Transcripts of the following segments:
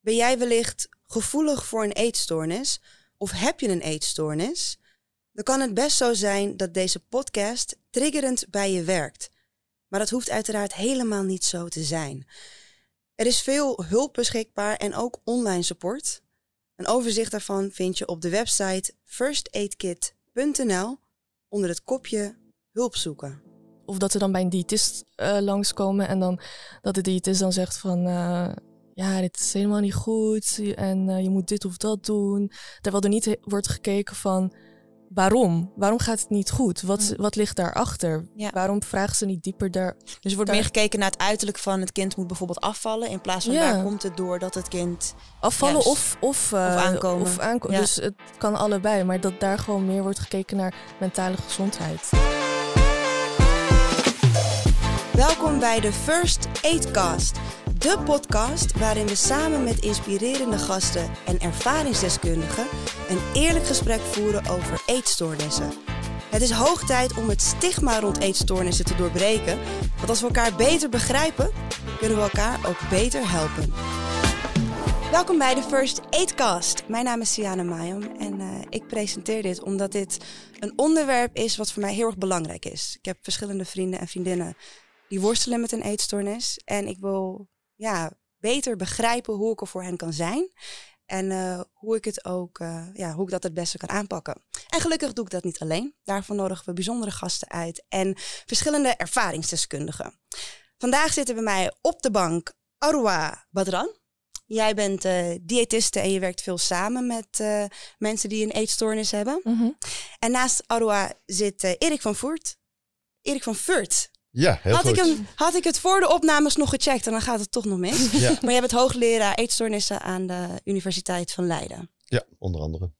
Ben jij wellicht gevoelig voor een eetstoornis? Of heb je een eetstoornis? Dan kan het best zo zijn dat deze podcast triggerend bij je werkt. Maar dat hoeft uiteraard helemaal niet zo te zijn. Er is veel hulp beschikbaar en ook online support. Een overzicht daarvan vind je op de website firstaidkit.nl onder het kopje hulp zoeken. Of dat ze dan bij een diëtist uh, langskomen en dan dat de diëtist dan zegt van uh, ja, dit is helemaal niet goed en uh, je moet dit of dat doen. Terwijl er niet wordt gekeken van waarom? Waarom gaat het niet goed? Wat, wat ligt daarachter? Ja. Waarom vragen ze niet dieper daar? Dus er wordt meer gekeken naar het uiterlijk van het kind moet bijvoorbeeld afvallen. In plaats van ja. waar komt het door dat het kind afvallen of, of, uh, of aankomen. Of Dus het kan allebei. Maar dat daar gewoon meer wordt gekeken naar mentale gezondheid. Welkom bij de First Aidcast. De podcast waarin we samen met inspirerende gasten en ervaringsdeskundigen een eerlijk gesprek voeren over eetstoornissen. Het is hoog tijd om het stigma rond eetstoornissen te doorbreken. Want als we elkaar beter begrijpen, kunnen we elkaar ook beter helpen. Welkom bij de First Aidcast. Mijn naam is Siana Mayam en uh, ik presenteer dit omdat dit een onderwerp is wat voor mij heel erg belangrijk is. Ik heb verschillende vrienden en vriendinnen die worstelen met een eetstoornis. En ik wil ja, beter begrijpen hoe ik er voor hen kan zijn. En uh, hoe ik het ook, uh, ja, hoe ik dat het beste kan aanpakken. En gelukkig doe ik dat niet alleen. Daarvoor nodigen we bijzondere gasten uit en verschillende ervaringsdeskundigen. Vandaag zitten bij mij op de bank Arwa Badran. Jij bent uh, diëtiste en je werkt veel samen met mensen die een eetstoornis hebben. Mm -hmm. En naast Arwa zit Erik van Voert. Erik van Voort. Ja, heel had goed. Ik hem, had ik het voor de opnames nog gecheckt en dan gaat het toch nog mis. Ja. Maar jij bent hoogleraar eetstoornissen aan de Universiteit van Leiden. Ja, onder andere.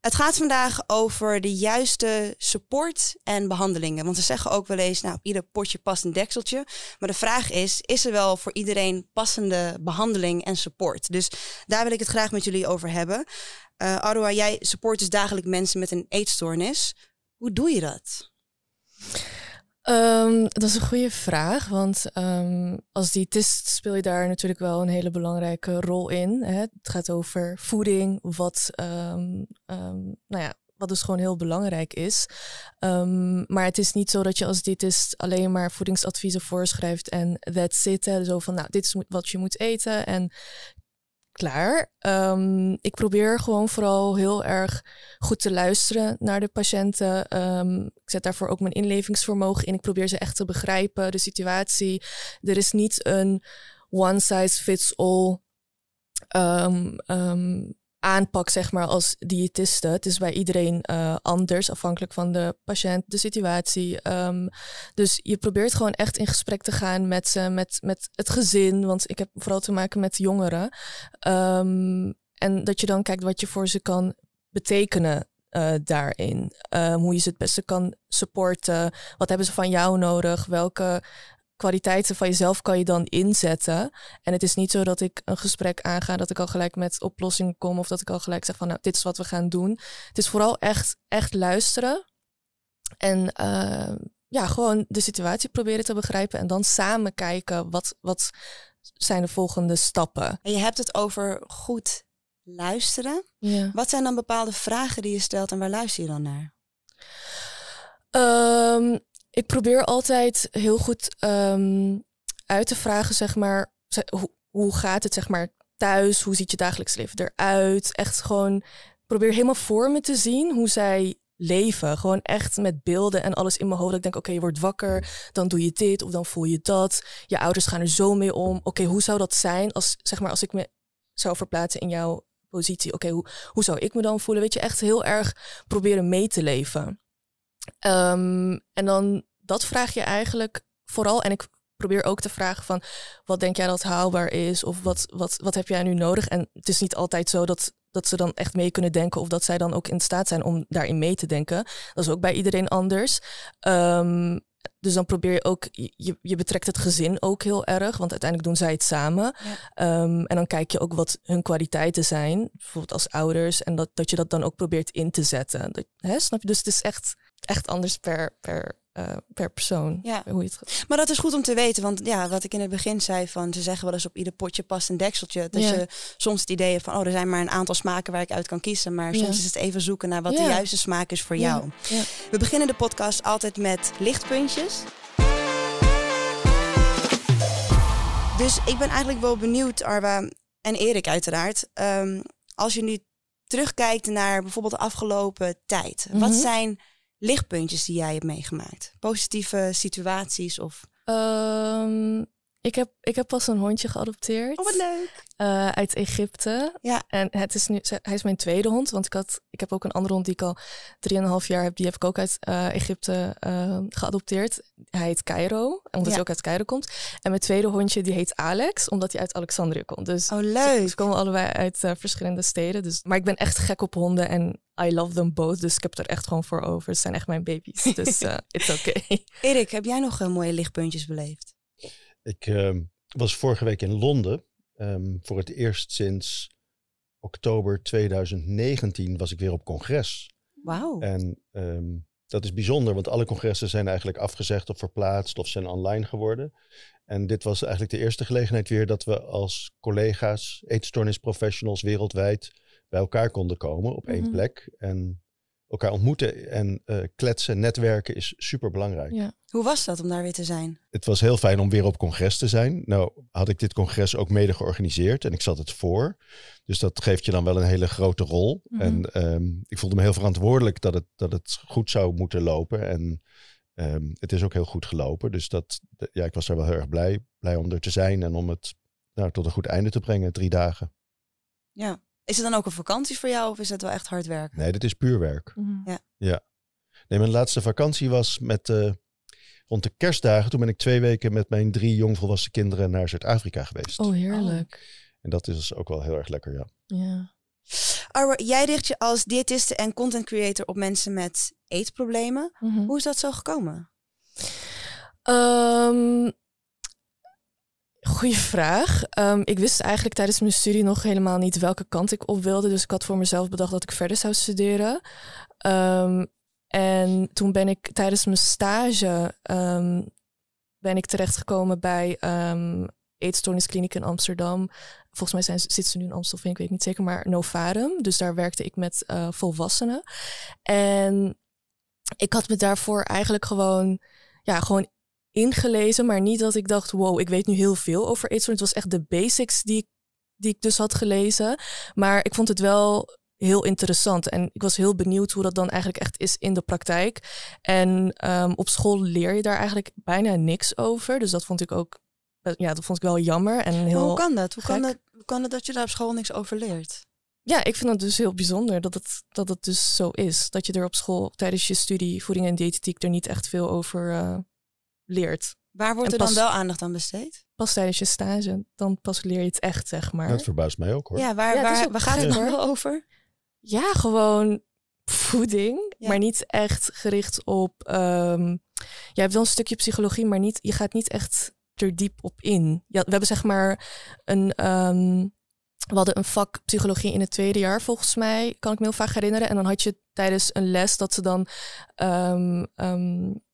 Het gaat vandaag over de juiste support en behandelingen. Want ze zeggen ook wel eens, nou, ieder potje past een dekseltje. Maar de vraag is, is er wel voor iedereen passende behandeling en support? Dus daar wil ik het graag met jullie over hebben. Uh, Arwa, jij support dus dagelijks mensen met een eetstoornis. Hoe doe je dat? Um, dat is een goede vraag, want um, als diëtist speel je daar natuurlijk wel een hele belangrijke rol in. Hè? Het gaat over voeding, wat, um, nou ja, wat dus gewoon heel belangrijk is. maar het is niet zo dat je als diëtist alleen maar voedingsadviezen voorschrijft en that's it. Hè? Zo van, nou, dit is wat je moet eten en klaar. Um, ik probeer gewoon vooral heel erg goed te luisteren naar de patiënten. Um, ik zet daarvoor ook mijn inlevingsvermogen in. Ik probeer ze echt te begrijpen, de situatie. Er is niet een one size fits all um, aanpak, zeg maar, als diëtiste. Het is bij iedereen uh, anders, afhankelijk van de patiënt, de situatie. Um, dus je probeert gewoon echt in gesprek te gaan met ze, met, met het gezin. Want ik heb vooral te maken met jongeren. Um, en dat je dan kijkt wat je voor ze kan betekenen uh, daarin. Um, hoe je ze het beste kan supporten. Wat hebben ze van jou nodig? Welke kwaliteiten van jezelf kan je dan inzetten. En het is niet zo dat ik een gesprek aanga, dat ik al gelijk met oplossingen kom of dat ik al gelijk zeg van nou, dit is wat we gaan doen. Het is vooral echt, echt luisteren en uh, ja, gewoon de situatie proberen te begrijpen en dan samen kijken wat, wat zijn de volgende stappen. En je hebt het over goed luisteren. Ja. Wat zijn dan bepaalde vragen die je stelt en waar luister je dan naar? Um, ik probeer altijd heel goed um, uit te vragen, zeg maar, hoe, hoe gaat het, zeg maar, thuis? Hoe ziet je dagelijks leven eruit? Echt gewoon probeer helemaal voor me te zien hoe zij leven. Gewoon echt met beelden en alles in mijn hoofd. ik denk, oké, je wordt wakker, dan doe je dit of dan voel je dat. Je ouders gaan er zo mee om. Oké, hoe zou dat zijn als, zeg maar, als ik me zou verplaatsen in jouw positie? Oké, hoe, hoe zou ik me dan voelen? Weet je, echt heel erg proberen mee te leven. Um, en dan dat vraag je eigenlijk vooral. En ik probeer ook te vragen van wat denk jij dat haalbaar is? Of wat, wat, wat heb jij nu nodig? En het is niet altijd zo dat, dat ze dan echt mee kunnen denken of dat zij dan ook in staat zijn om daarin mee te denken. Dat is ook bij iedereen anders. Um, dus dan probeer je ook, je, je betrekt het gezin ook heel erg, want uiteindelijk doen zij het samen. Ja. Um, en dan kijk je ook wat hun kwaliteiten zijn, bijvoorbeeld als ouders, en dat, dat je dat dan ook probeert in te zetten. Dat, hè, snap je? Dus het is echt, echt anders per, per uh, per persoon. Ja. Hoe je het maar dat is goed om te weten, want ja, wat ik in het begin zei van ze zeggen wel eens op ieder potje past een dekseltje. Dat je soms het idee hebt van oh, er zijn maar een aantal smaken waar ik uit kan kiezen, maar soms is het even zoeken naar wat de juiste smaak is voor jou. We beginnen de podcast altijd met lichtpuntjes. Dus ik ben eigenlijk wel benieuwd, Arwa en Erik uiteraard. Um, als je nu terugkijkt naar bijvoorbeeld de afgelopen tijd. Wat mhm. zijn lichtpuntjes die jij hebt meegemaakt? Positieve situaties of... Um, ik heb, ik heb pas een hondje geadopteerd. Oh, wat leuk. Uh, uit Egypte. Ja. En het is nu, hij is mijn tweede hond. Want ik, had, ik heb ook een andere hond die ik al drieënhalf jaar heb. Die heb ik ook uit uh, Egypte uh, geadopteerd. Hij heet Cairo, omdat ja. hij ook uit Cairo komt. En mijn tweede hondje die heet Alex, omdat hij uit Alexandrië komt. Dus oh, leuk. Ze, komen allebei uit verschillende steden. Dus, maar ik ben echt gek op honden en I love them both. Dus ik heb er echt gewoon voor over. Het zijn echt mijn baby's. Dus it's okay. Erik, heb jij nog mooie lichtpuntjes beleefd? Ik uh, was vorige week in Londen. Um, voor het eerst sinds oktober 2019 was ik weer op congres. Wauw. En um, dat is bijzonder, want alle congressen zijn eigenlijk afgezegd of verplaatst of zijn online geworden. En dit was eigenlijk de eerste gelegenheid weer dat we als collega's, eetstoornisprofessionals wereldwijd bij elkaar konden komen op één mm -hmm. plek. En elkaar ontmoeten en uh, kletsen, netwerken is super belangrijk. Ja. Hoe was dat om daar weer te zijn? Het was heel fijn om weer op congres te zijn. Nou had ik dit congres ook mede georganiseerd en ik zat het voor. Dus dat geeft je dan wel een hele grote rol. Mm -hmm. En um, ik voelde me heel verantwoordelijk dat het, dat het goed zou moeten lopen. En um, het is ook heel goed gelopen. Dus dat, ja, ik was daar wel heel erg blij, blij om er te zijn en om het nou, tot een goed einde te brengen, drie dagen. Ja, is het dan ook een vakantie voor jou of is het wel echt hard werken? Nee, dit is puur werk. Mm -hmm. Ja. ja. Nee, mijn laatste vakantie was met uh, rond de kerstdagen. Toen ben ik twee weken met mijn drie jongvolwassen kinderen naar Zuid-Afrika geweest. Oh, heerlijk. Oh. En dat is ook wel heel erg lekker, ja. Ja. Arwa, jij richt je als diëtiste en content creator op mensen met eetproblemen. Mm -hmm. Hoe is dat zo gekomen? Goeie vraag. Um, ik wist eigenlijk tijdens mijn studie nog helemaal niet welke kant ik op wilde. Dus ik had voor mezelf bedacht dat ik verder zou studeren. Um, en toen ben ik tijdens mijn stage um, ben ik terechtgekomen bij eetstoorniskliniek in Amsterdam. Volgens mij zijn, zitten ze nu in Amstelveen, ik weet niet zeker, maar Novarum. Dus daar werkte ik met uh, volwassenen. En ik had me daarvoor eigenlijk gewoon, ja, gewoon ingelezen, maar niet dat ik dacht, wow, ik weet nu heel veel over eetstoornis. Het was echt de basics die ik, die ik dus had gelezen. Maar ik vond het wel heel interessant en ik was heel benieuwd hoe dat dan eigenlijk echt is in de praktijk. En um, op school leer je daar eigenlijk bijna niks over. Dus dat vond ik ook, ja, dat vond ik wel jammer. En heel hoe kan dat? Hoe kan dat, hoe kan het dat je daar op school niks over leert? Ja, ik vind het dus heel bijzonder dat het, dat het dus zo is. Dat je er op school tijdens je studie voeding en diëtetiek er niet echt veel over uh, leert. Waar wordt er dan wel aandacht aan besteed? Pas tijdens je stage, dan pas leer je het echt, zeg maar. Dat verbaast mij ook hoor. Ja, waar, ja, waar, waar gaat het dan wel over? Ja, gewoon voeding, ja. maar niet echt gericht op. Um, je hebt wel een stukje psychologie, maar niet, je gaat niet echt er diep op in. Ja, we hebben zeg maar een. Um, we hadden een vak psychologie in het tweede jaar, volgens mij, kan ik me heel vaak herinneren. En dan had je tijdens een les dat ze dan um, um,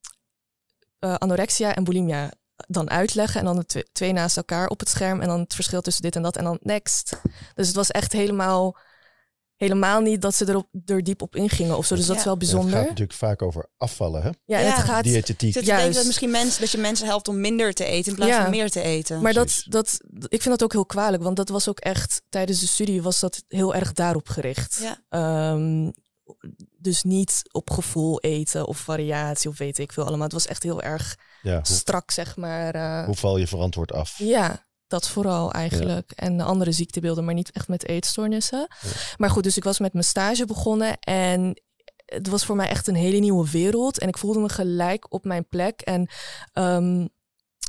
uh, anorexia en bulimia dan uitleggen. En dan de twee, twee naast elkaar op het scherm. En dan het verschil tussen dit en dat. En dan next. Dus het was echt helemaal helemaal niet dat ze erop, er diep op ingingen of zo. Dus dat is wel bijzonder. het gaat natuurlijk vaak over afvallen, hè? Ja, en ja. het gaat... Diëtetiek. Dus juist. dat misschien mensen, dat je mensen helpt om minder te eten in plaats ja. van meer te eten. Maar dat, dat, ik vind dat ook heel kwalijk, want dat was ook echt, tijdens de studie was dat heel erg daarop gericht. Ja. Um, dus niet op gevoel eten of variatie of weet ik veel allemaal. Het was echt heel erg ja, hoe, strak, zeg maar. Uh, hoe val je verantwoord af? Ja, dat vooral eigenlijk. Ja. En andere ziektebeelden, maar niet echt met eetstoornissen. Ja. Maar goed, dus ik was met mijn stage begonnen en het was voor mij echt een hele nieuwe wereld. En ik voelde me gelijk op mijn plek. En um,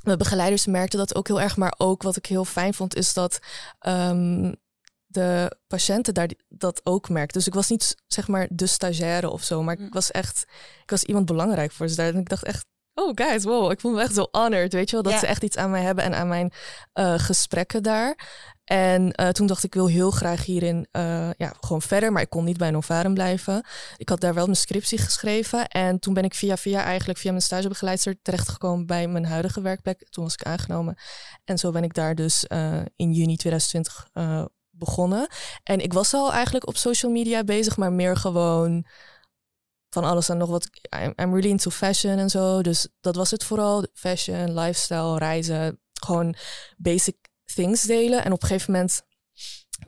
mijn begeleiders merkten dat ook heel erg. Maar ook wat ik heel fijn vond, is dat um, de patiënten daar dat ook merkten. Dus ik was niet zeg maar de stagiaire of zo, maar ik was echt, ik was iemand belangrijk voor ze daar. En ik dacht echt, oh guys, wow, ik voel me echt zo honored, weet je wel, dat ja. ze echt iets aan mij hebben en aan mijn uh, gesprekken daar. En uh, toen dacht ik, ik wil heel graag hierin uh, ja, gewoon verder. Maar ik kon niet bij Novarum blijven. Ik had daar wel mijn scriptie geschreven. En toen ben ik via via eigenlijk via mijn stagebegeleidster terechtgekomen bij mijn huidige werkplek. Toen was ik aangenomen. En zo ben ik daar dus in juni 2020 begonnen. En ik was al eigenlijk op social media bezig, maar meer gewoon van alles en nog wat. I'm, I'm really into fashion en zo. Dus dat was het vooral. Fashion, lifestyle, reizen. Gewoon basic things delen. En op een gegeven moment,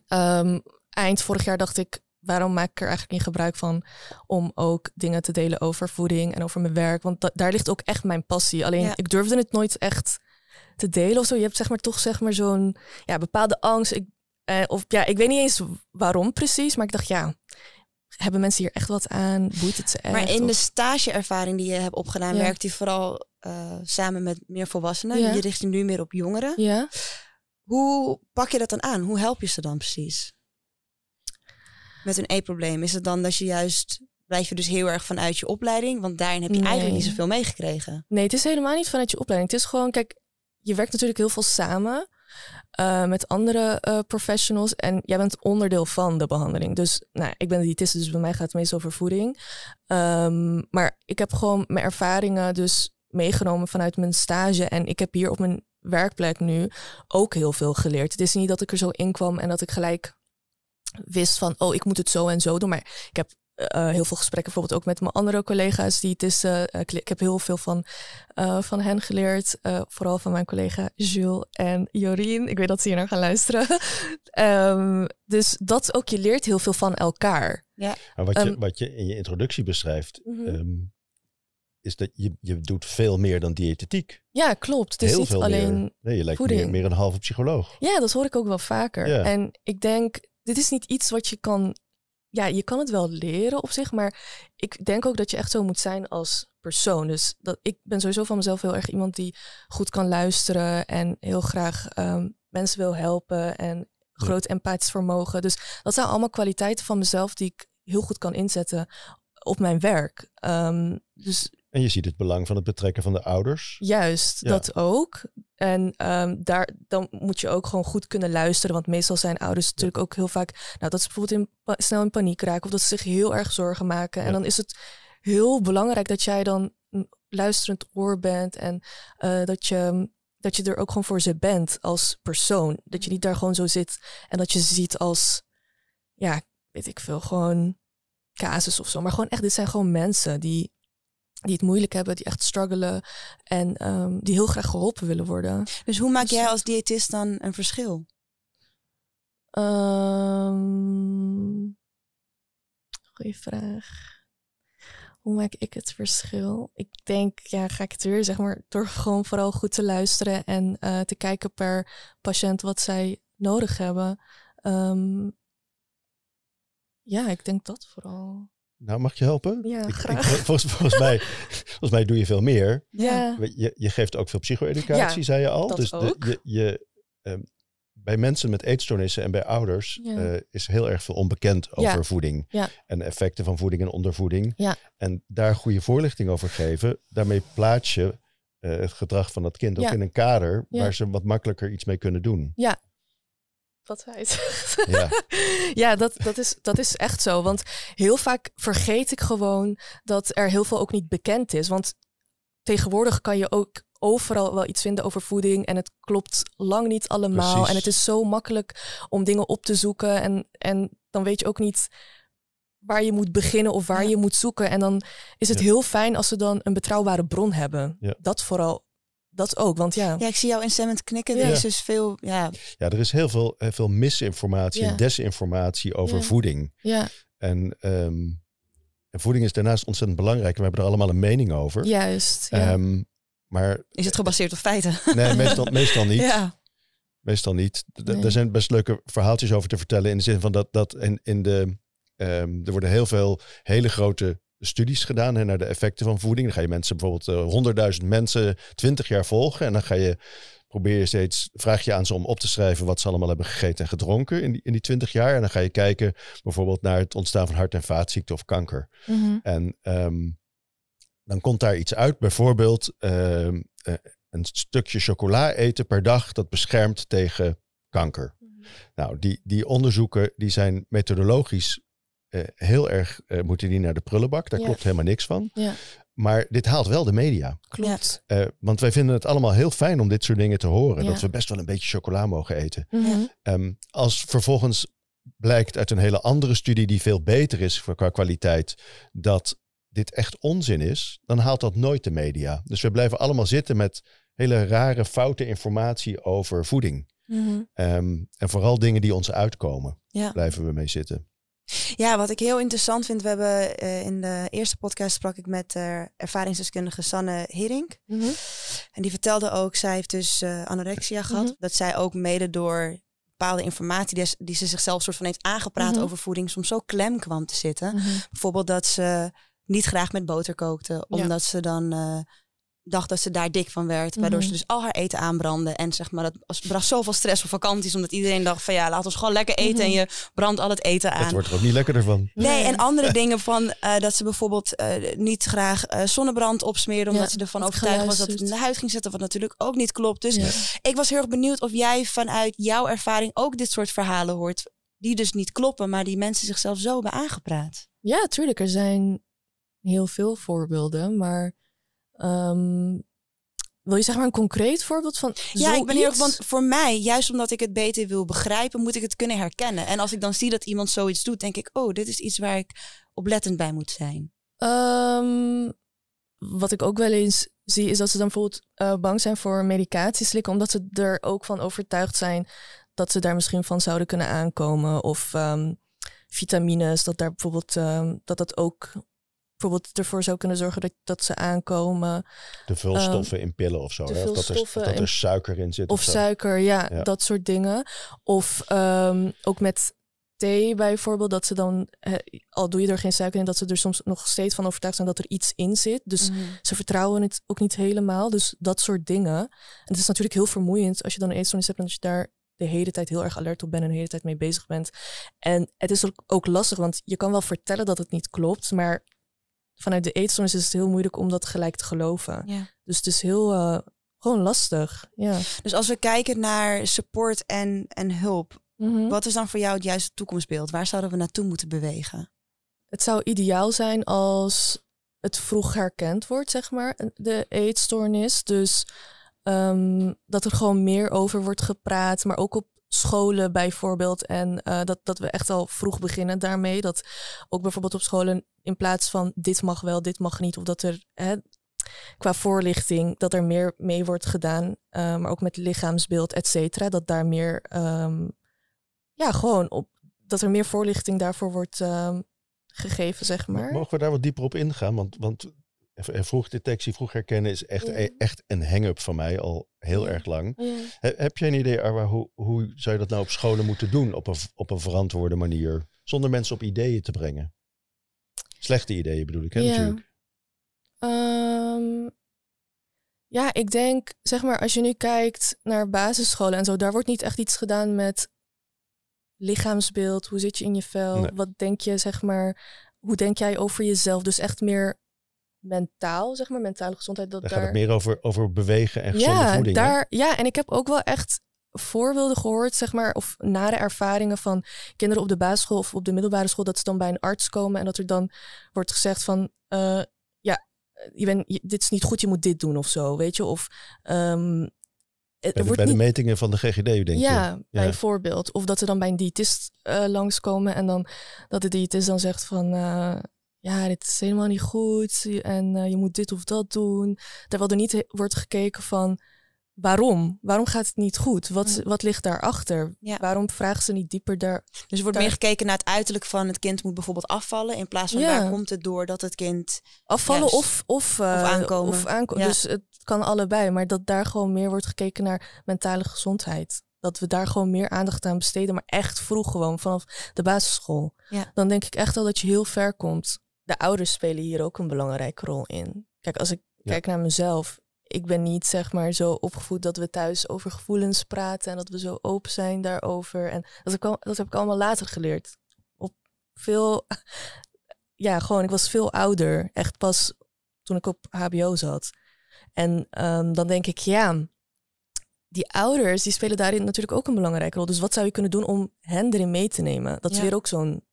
um, eind vorig jaar, dacht ik, waarom maak ik er eigenlijk niet gebruik van om ook dingen te delen over voeding en over mijn werk? Want daar ligt ook echt mijn passie. Alleen ik durfde het nooit echt te delen of zo. Je hebt zeg maar toch zeg maar zo'n ja, bepaalde angst. Ik, eh, of ja, ik weet niet eens waarom precies, maar ik dacht ja, hebben mensen hier echt wat aan? Boeit het ze echt? Maar in of? de stageervaring die je hebt opgedaan, Ja. werkt hij vooral uh, samen met meer volwassenen. Ja. Je richt je nu meer op jongeren. Ja. Hoe pak je dat dan aan? Hoe help je ze dan precies? Met een eetprobleem. Is het dan dat je juist blijf je dus heel erg vanuit je opleiding? Want daarin heb je Nee. eigenlijk niet zoveel meegekregen. Nee, het is helemaal niet vanuit je opleiding. Het is gewoon, kijk, je werkt natuurlijk heel veel samen eh, met andere eh, professionals en jij bent onderdeel van de behandeling. Dus nou, ik ben diëtiste, dus bij mij gaat het meestal over voeding. Ehm, maar ik heb gewoon mijn ervaringen dus meegenomen vanuit mijn stage en ik heb hier op mijn werkplek nu ook heel veel geleerd. Het is niet dat ik er zo in kwam en dat ik gelijk wist van, oh, ik moet het zo en zo doen. Maar ik heb uh, heel veel gesprekken bijvoorbeeld ook met mijn andere collega's. Die het is, uh, ik heb heel veel van, uh, van hen geleerd. eh, vooral van mijn collega Jules en Jorien. Ik weet dat ze hier naar gaan luisteren. um, dus dat ook, je leert heel veel van elkaar. Ja. Maar wat, je, Um, wat je in je introductie beschrijft, Mhm. um, is dat je, je doet veel meer dan diëtetiek. Ja, klopt. Het is Heel niet veel alleen... meer. Nee, je lijkt voeding. meer, meer een halve psycholoog. Ja, dat hoor ik ook wel vaker. Ja. En ik denk, dit is niet iets wat je kan. Ja, je kan het wel leren op zich, maar ik denk ook dat je echt zo moet zijn als persoon. Dus dat, ik ben sowieso van mezelf heel erg iemand die goed kan luisteren en heel graag ehm, mensen wil helpen en groot empathisch vermogen. Dus dat zijn allemaal kwaliteiten van mezelf die ik heel goed kan inzetten op mijn werk. Ehm, dus En je ziet het belang van het betrekken van de ouders. Juist, Ja. dat ook. En ehm, daar, dan moet je ook gewoon goed kunnen luisteren. Want meestal zijn ouders natuurlijk ook heel vaak... Nou, dat ze bijvoorbeeld in, snel in paniek raken... of dat ze zich heel erg zorgen maken. En Ja. dan is het heel belangrijk dat jij dan een luisterend oor bent... en eh, dat, je, dat je er ook gewoon voor ze bent als persoon. Dat je niet daar gewoon zo zit en dat je ze ziet als... Ja, weet ik veel, gewoon casus of zo. Maar gewoon echt, dit zijn gewoon mensen die die het moeilijk hebben, die echt struggelen en um, die heel graag geholpen willen worden. Dus hoe maak Dus- jij als diëtist dan een verschil? Um, goeie vraag. Hoe maak ik het verschil? Ik denk, ja, ga ik het weer, zeg maar, door gewoon vooral goed te luisteren en uh, te kijken per patiënt wat zij nodig hebben. Um, ja, ik denk dat vooral. Nou, mag je helpen? Ja, Ik- ik- graag. volgens, volgens, mij, volgens mij doe je veel meer. Ja, Je, je geeft ook veel psycho-educatie, Ja, zei je al. dat dus de- ook. je, je, ehm, bij mensen met eetstoornissen en bij ouders Ja. eh, is heel erg veel onbekend over Ja. voeding. Ja. En effecten van voeding en ondervoeding. Ja. En daar goede voorlichting over geven. Daarmee plaats je eh, het gedrag van dat kind ook Ja. in een kader Ja. waar ze wat makkelijker iets mee kunnen doen. Wat hij het. Ja. ja, dat, dat, is, dat is echt zo. Want heel vaak vergeet ik gewoon dat er heel veel ook niet bekend is. Want tegenwoordig kan je ook overal wel iets vinden over voeding. En het klopt lang niet allemaal. Precies. En het is zo makkelijk om dingen op te zoeken. En, en dan weet je ook niet waar je moet beginnen of waar Ja. je moet zoeken. En dan is het Ja. heel fijn als ze dan een betrouwbare bron hebben. Ja. Dat vooral. Dat ook, want ja. Ja, ik zie jou instemmend knikken. Er Ja. is dus veel, ja, ja, er is heel veel, heel veel misinformatie Ja. en desinformatie over Ja. voeding. Ja, En, ehm, en voeding is daarnaast ontzettend belangrijk. En we hebben er allemaal een mening over. juist. Ja. Ehm, maar is het gebaseerd op feiten? nee, meestal, meestal niet. Ja. Meestal niet. Nee. Er zijn best leuke verhaaltjes over te vertellen. In de zin van dat, dat in, in de. ehm, er worden heel veel hele grote studies gedaan hè, naar de effecten van voeding. Dan ga je mensen bijvoorbeeld eh, honderdduizend mensen twintig jaar volgen. En dan ga je. Probeer je steeds, vraag je aan ze om op te schrijven wat ze allemaal hebben gegeten en gedronken in die, in die 20 jaar. En dan ga je kijken bijvoorbeeld naar het ontstaan van hart- en vaatziekten of kanker. Mhm. En ehm, dan komt daar iets uit, bijvoorbeeld ehm, eh, een stukje chocola eten per dag dat beschermt tegen kanker. Mhm. Nou, die, die onderzoeken die zijn methodologisch eh, heel erg, eh, moeten die naar de prullenbak. Daar Ja. klopt helemaal niks van. Ja. Maar dit haalt wel de media. Klopt. Eh, want wij vinden het allemaal heel fijn om dit soort dingen te horen. Ja. Dat we best wel een beetje chocola mogen eten. Mhm. Ehm, als vervolgens blijkt uit een hele andere studie die veel beter is voor- qua kwaliteit, dat dit echt onzin is, dan haalt dat nooit de media. Dus we blijven allemaal zitten met hele rare, foute informatie over voeding. Mhm. Ehm, en vooral dingen die ons uitkomen, Ja. blijven we mee zitten. Ja, wat ik heel interessant vind, we hebben eh, in de eerste podcast sprak ik met eh, ervaringsdeskundige Sanne Hering. Mhm. En die vertelde ook, zij heeft dus eh, anorexia gehad. Mhm. Dat zij ook mede door bepaalde informatie die, die ze zichzelf soort van heeft aangepraat Mhm. over voeding, soms zo klem kwam te zitten. Bijvoorbeeld dat ze niet graag met boter kookte, omdat ze dan dacht dat ze daar dik van werd. Waardoor Mhm. ze dus al haar eten aanbrandde. En zeg maar, dat was- bracht zoveel stress voor vakanties, omdat iedereen dacht van ja, laat ons gewoon lekker eten Mhm. en je brandt al het eten aan. Het wordt er ook niet lekkerder van. Nee, Nee. en andere dingen van eh, dat ze bijvoorbeeld eh, niet graag eh, zonnebrand opsmeerde, omdat Ja, ze ervan overtuigd was dat het in de huid ging zetten, wat natuurlijk ook niet klopt. Dus Ja. ik was heel erg benieuwd of jij vanuit jouw ervaring ook dit soort verhalen hoort, die dus niet kloppen, maar die mensen zichzelf zo hebben aangepraat. Ja, tuurlijk. Er zijn heel veel voorbeelden, maar ehm, wil je zeg maar een concreet voorbeeld van Ja, ik ben heel erg, zoiets? want voor mij, juist omdat ik het beter wil begrijpen, moet ik het kunnen herkennen. En als ik dan zie dat iemand zoiets doet, denk ik, oh, dit is iets waar ik oplettend bij moet zijn. Ehm, wat ik ook wel eens zie, is dat ze dan bijvoorbeeld eh, bang zijn voor medicatie slikken, omdat ze er ook van overtuigd zijn dat ze daar misschien van zouden kunnen aankomen. Of ehm, vitamines, dat daar bijvoorbeeld dat dat ook bijvoorbeeld ervoor zou kunnen zorgen dat, dat ze aankomen. Te veel Ehm, in pillen of zo. hè? Of dat, er, of dat in- er suiker in zit. Of zo. suiker, ja, Ja. dat soort dingen. Of ehm, ook met thee bijvoorbeeld, dat ze dan, al doe je er geen suiker in, dat ze er soms nog steeds van overtuigd zijn dat er iets in zit. Dus ze vertrouwen het ook niet helemaal. Dus dat soort dingen. En het is natuurlijk heel vermoeiend als je dan een eetstoornis hebt en als je daar de hele tijd heel erg alert op bent en de hele tijd mee bezig bent. En het is ook, ook lastig, want je kan wel vertellen dat het niet klopt, maar vanuit de eetstoornis is het heel moeilijk om dat gelijk te geloven. Ja. Dus het is heel eh, gewoon lastig. Ja. Dus als we kijken naar support en, en hulp, Mhm. wat is dan voor jou het juiste toekomstbeeld? Waar zouden we naartoe moeten bewegen? Het zou ideaal zijn als het vroeg herkend wordt, zeg maar, de eetstoornis. Dus ehm, dat er gewoon meer over wordt gepraat, maar ook op scholen bijvoorbeeld. En eh, dat, dat we echt al vroeg beginnen daarmee. Dat ook bijvoorbeeld op scholen in plaats van dit mag wel, dit mag niet, of dat er hè, qua voorlichting, dat er meer mee wordt gedaan, eh, maar ook met lichaamsbeeld, et cetera, dat daar meer, ehm, ja, gewoon op, dat er meer voorlichting daarvoor wordt ehm, gegeven, zeg maar. Mogen we daar wat dieper op ingaan? Want, want eh, vroeg detectie, vroeg herkennen is echt, Ja. e- echt een hang-up van mij al heel Ja. erg lang. Ja. He- heb jij een idee, Arwa, hoe, hoe zou je dat nou op scholen moeten doen op een, op een verantwoorde manier? Zonder mensen op ideeën te brengen. Slechte ideeën bedoel ik, hè, Ja. natuurlijk. Ehm, ja, ik denk, zeg maar, als je nu kijkt naar basisscholen en zo, daar wordt niet echt iets gedaan met lichaamsbeeld. Hoe zit je in je vel? Nee. Wat denk je, zeg maar, hoe denk jij over jezelf? Dus echt meer mentaal, zeg maar, mentale gezondheid. Dat Daar daar... gaat het meer over, over bewegen en gezonde ja, voeding. hè? daar, ja, en ik heb ook wel echt voorbeelden gehoord, zeg maar, of nare ervaringen van kinderen op de basisschool of op de middelbare school, dat ze dan bij een arts komen en dat er dan wordt gezegd van, eh, ja, je bent, je- dit is niet goed, je moet dit doen of zo, weet je? Of ehm, het- Bij de, wordt bij de metingen van de GGD, denk je? ja, bijvoorbeeld. Of dat ze dan bij een diëtist eh, langskomen en dan dat de diëtist dan zegt van eh, ja, dit is helemaal niet goed en eh, je moet dit of dat doen. Terwijl er niet he- wordt gekeken van waarom? Waarom gaat het niet goed? Wat, wat ligt daarachter? Ja. Waarom vragen ze niet dieper daar? Dus er wordt Daar- meer gekeken naar het uiterlijk van het kind moet bijvoorbeeld afvallen. In plaats van Ja. waar komt het door dat het kind. Afvallen Juist. of, of, eh, aankomen. Of aanko- Ja. Dus het kan allebei, maar dat daar gewoon meer wordt gekeken naar mentale gezondheid. Dat we daar gewoon meer aandacht aan besteden, maar echt vroeg gewoon vanaf de basisschool. Ja. Dan denk ik echt al dat je heel ver komt. De ouders spelen hier ook een belangrijke rol in. Kijk, als ik Ja. kijk naar mezelf, ik ben niet zeg maar zo opgevoed dat we thuis over gevoelens praten en dat we zo open zijn daarover. En dat heb ik, al, dat heb ik allemaal later geleerd. Op veel, ja, gewoon, ik was veel ouder. Echt pas toen ik op HBO zat. En ehm, dan denk ik, ja, die ouders die spelen daarin natuurlijk ook een belangrijke rol. Dus wat zou je kunnen doen om hen erin mee te nemen? Dat is Ja. weer ook zo'n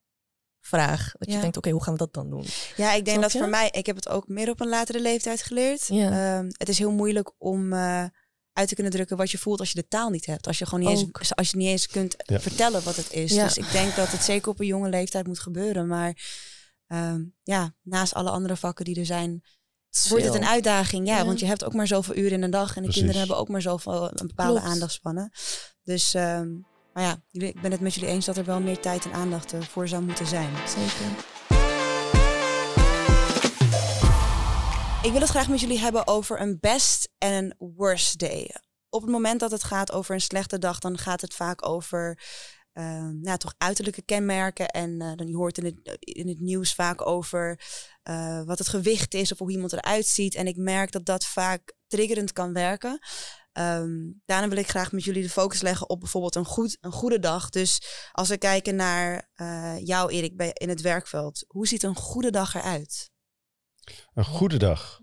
vraag. Dat je denkt, oké, hoe gaan we dat dan doen? Ja, ik denk Snap dat je? voor mij, ik heb het ook meer op een latere leeftijd geleerd. Ja. Ehm, het is heel moeilijk om eh, uit te kunnen drukken wat je voelt als je de taal niet hebt. Als je gewoon niet, Ook. eens, als je niet eens kunt Ja. vertellen wat het is. Ja. Dus ik denk dat het zeker op een jonge leeftijd moet gebeuren. Maar ehm, ja, naast alle andere vakken die er zijn, wordt het een uitdaging. Ja, Ja. want je hebt ook maar zoveel uren in een dag. En de Precies. kinderen hebben ook maar zoveel een bepaalde Klopt. aandachtspannen. Dus, ehm, maar ja, ik ben het met jullie eens dat er wel meer tijd en aandacht eh, voor zou moeten zijn. Zeker. Ik wil het graag met jullie hebben over een best en een worst day. Op het moment dat het gaat over een slechte dag, dan gaat het vaak over ehm, nou, toch uiterlijke kenmerken. En eh, dan je hoort in het, in het nieuws vaak over eh, wat het gewicht is of hoe iemand eruit ziet. En ik merk dat dat vaak triggerend kan werken. Ehm, daarna wil ik graag met jullie de focus leggen op bijvoorbeeld een, goed, een goede dag. Dus als we kijken naar eh, jou, Erik, bij, in het werkveld. Hoe ziet een goede dag eruit? Een goede dag.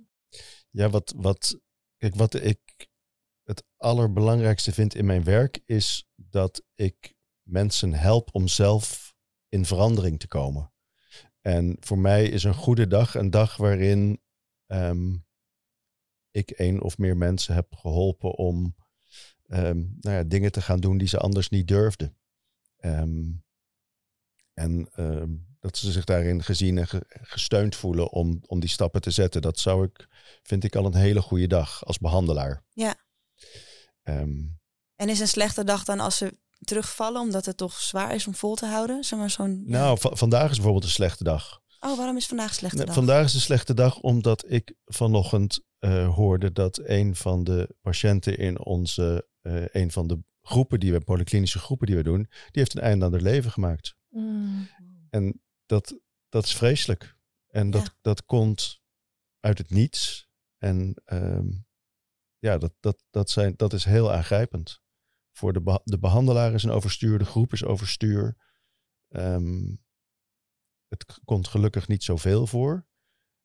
Ja, wat, wat, kijk, wat ik het allerbelangrijkste vind in mijn werk is dat ik mensen help om zelf in verandering te komen. En voor mij is een goede dag een dag waarin ehm, ik één of meer mensen heb geholpen om ehm, nou ja, dingen te gaan doen die ze anders niet durfden. Ehm, en ehm, dat ze zich daarin gezien en ge- gesteund voelen om, om die stappen te zetten. Dat zou ik, vind ik al een hele goede dag als behandelaar. Ja. En is een slechte dag dan als ze terugvallen, omdat het toch zwaar is om vol te houden? Zeg maar zo'n. Nou, va- vandaag is bijvoorbeeld een slechte dag. Oh, waarom is vandaag een slechte Nee, dag? vandaag is een slechte dag omdat ik vanochtend eh, hoorde dat een van de patiënten in onze, eh, een van de groepen die we, polyklinische groepen die we doen, die heeft een einde aan haar leven gemaakt. Mm. En dat, dat is vreselijk. En dat, Ja. dat komt uit het niets. En ehm, ja, dat, dat, dat, zijn, dat is heel aangrijpend. Voor de, beha- de behandelaar is een overstuur, de groep is overstuur. Ehm, het komt gelukkig niet zoveel voor.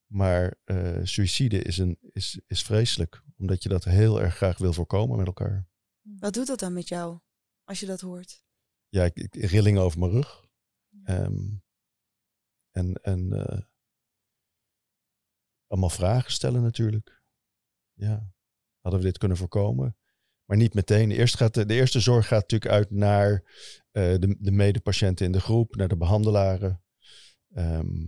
Maar eh suïcide is, een, is, is vreselijk. Omdat je dat heel erg graag wil voorkomen met elkaar. Wat doet dat dan met jou als je dat hoort? Ja, ik, ik rillingen over mijn rug. Ehm, en en eh, allemaal vragen stellen natuurlijk. Ja, hadden we dit kunnen voorkomen? Maar niet meteen. Eerst gaat de, de eerste zorg gaat natuurlijk uit naar eh, de, de medepatiënten in de groep, naar de behandelaren. Ehm,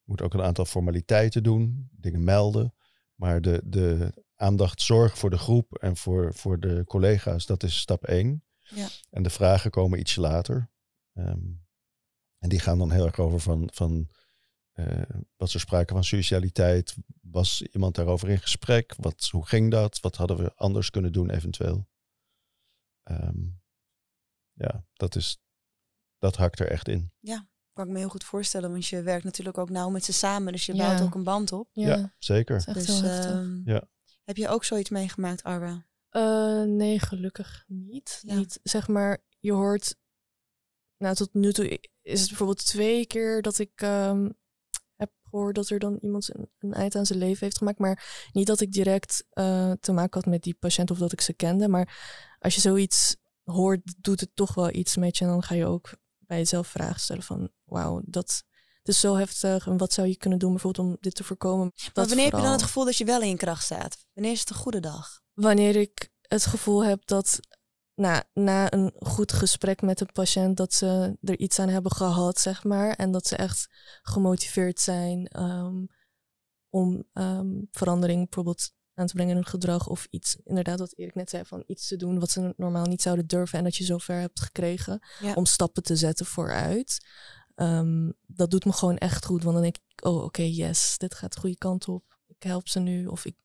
je moet ook een aantal formaliteiten doen, dingen melden. Maar de, de aandacht, zorg voor de groep en voor, voor de collega's, dat is stap één. Ja. En de vragen komen ietsje later. Ehm, en die gaan dan heel erg over van, van eh, was er sprake van suicidaliteit? Was iemand daarover in gesprek? Wat, hoe ging dat? Wat hadden we anders kunnen doen eventueel? Ehm, ja, dat, is, dat hakt er echt in. Kan ik me heel goed voorstellen, want je werkt natuurlijk ook nauw met ze samen, dus je Ja. bouwt ook een band op. Ja, Ja, zeker. het is echt Dus, ehm, Ja. Heb je ook zoiets meegemaakt, Arwa? Eh, nee, gelukkig niet. Ja. niet. Zeg maar, je hoort. Nou, tot nu toe is het bijvoorbeeld twee keer dat ik ehm, heb gehoord dat er dan iemand een, een eind aan zijn leven heeft gemaakt. Maar niet dat ik direct eh, te maken had met die patiënt of dat ik ze kende. Maar als je zoiets hoort, doet het toch wel iets met je. En dan ga je ook bij jezelf vragen stellen van, wauw, dat, is zo heftig. En wat zou je kunnen doen bijvoorbeeld om dit te voorkomen? Maar Dat wanneer heb je dan het gevoel dat je wel in je kracht staat? Wanneer is het een goede dag? wanneer ik het gevoel heb dat na, na een goed gesprek met een patiënt, dat ze er iets aan hebben gehad, zeg maar. En dat ze echt gemotiveerd zijn ehm, om ehm, verandering bijvoorbeeld aan te brengen in hun gedrag. Of iets, inderdaad, wat Erik net zei, van iets te doen wat ze normaal niet zouden durven. En dat je zover hebt gekregen Ja. om stappen te zetten vooruit. Ehm, dat doet me gewoon echt goed. Want dan denk ik, oh oké, yes, dit gaat de goede kant op. Ik help ze nu. Of ik,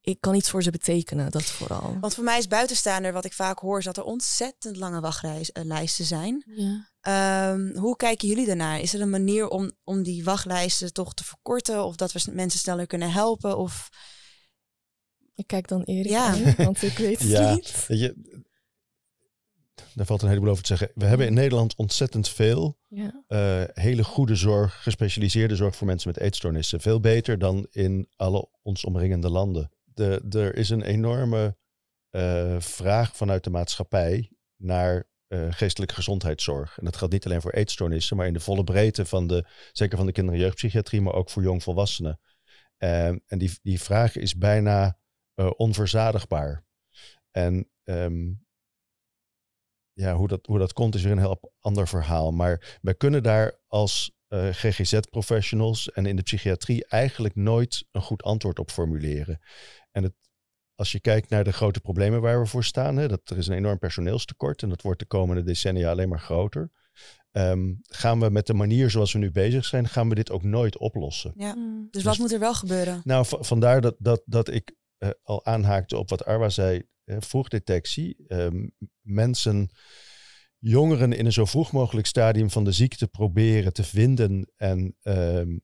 ik kan iets voor ze betekenen, dat vooral. Want voor mij is buitenstaander, wat ik vaak hoor, is dat er ontzettend lange wachtlijsten zijn. Ja. Ehm, hoe kijken jullie daarnaar? Is er een manier om, om die wachtlijsten toch te verkorten? Of dat we mensen sneller kunnen helpen? Of Ik kijk dan Erik Ja. aan, want ik weet het Ja. niet. Je, daar valt een heleboel over te zeggen. We hebben in Nederland ontzettend veel Ja. eh, hele goede zorg, gespecialiseerde zorg voor mensen met eetstoornissen. Veel beter dan in alle ons omringende landen. De, er is een enorme uh, vraag vanuit de maatschappij naar uh, geestelijke gezondheidszorg. En dat geldt niet alleen voor eetstoornissen, maar in de volle breedte van de, zeker van de kinder- en jeugdpsychiatrie, maar ook voor jongvolwassenen. Uh, en die, die vraag is bijna uh, onverzadigbaar. En um, ja, hoe dat, hoe dat komt is weer een heel ander verhaal. Maar wij kunnen daar als uh, GGZ-professionals en in de psychiatrie eigenlijk nooit een goed antwoord op formuleren. En het, als je kijkt naar de grote problemen waar we voor staan, hè, dat er is een enorm personeelstekort en dat wordt de komende decennia alleen maar groter. Um, gaan we met de manier zoals we nu bezig zijn, gaan we dit ook nooit oplossen. Ja. Dus wat dus, moet er wel gebeuren? Nou, vandaar dat, dat, dat ik uh, al aanhaakte op wat Arwa zei, vroegdetectie. Um, mensen, jongeren in een zo vroeg mogelijk stadium van de ziekte proberen te vinden en um,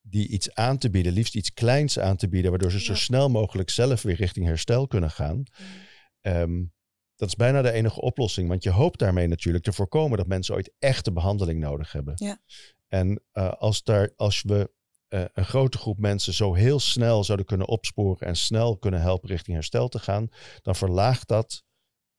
die iets aan te bieden, liefst iets kleins aan te bieden, waardoor ze ja. zo snel mogelijk zelf weer richting herstel kunnen gaan. Um, dat is bijna de enige oplossing, want je hoopt daarmee natuurlijk te voorkomen dat mensen ooit echte behandeling nodig hebben. Ja. En uh, als, daar, als we uh, een grote groep mensen zo heel snel zouden kunnen opsporen en snel kunnen helpen richting herstel te gaan, dan verlaagt dat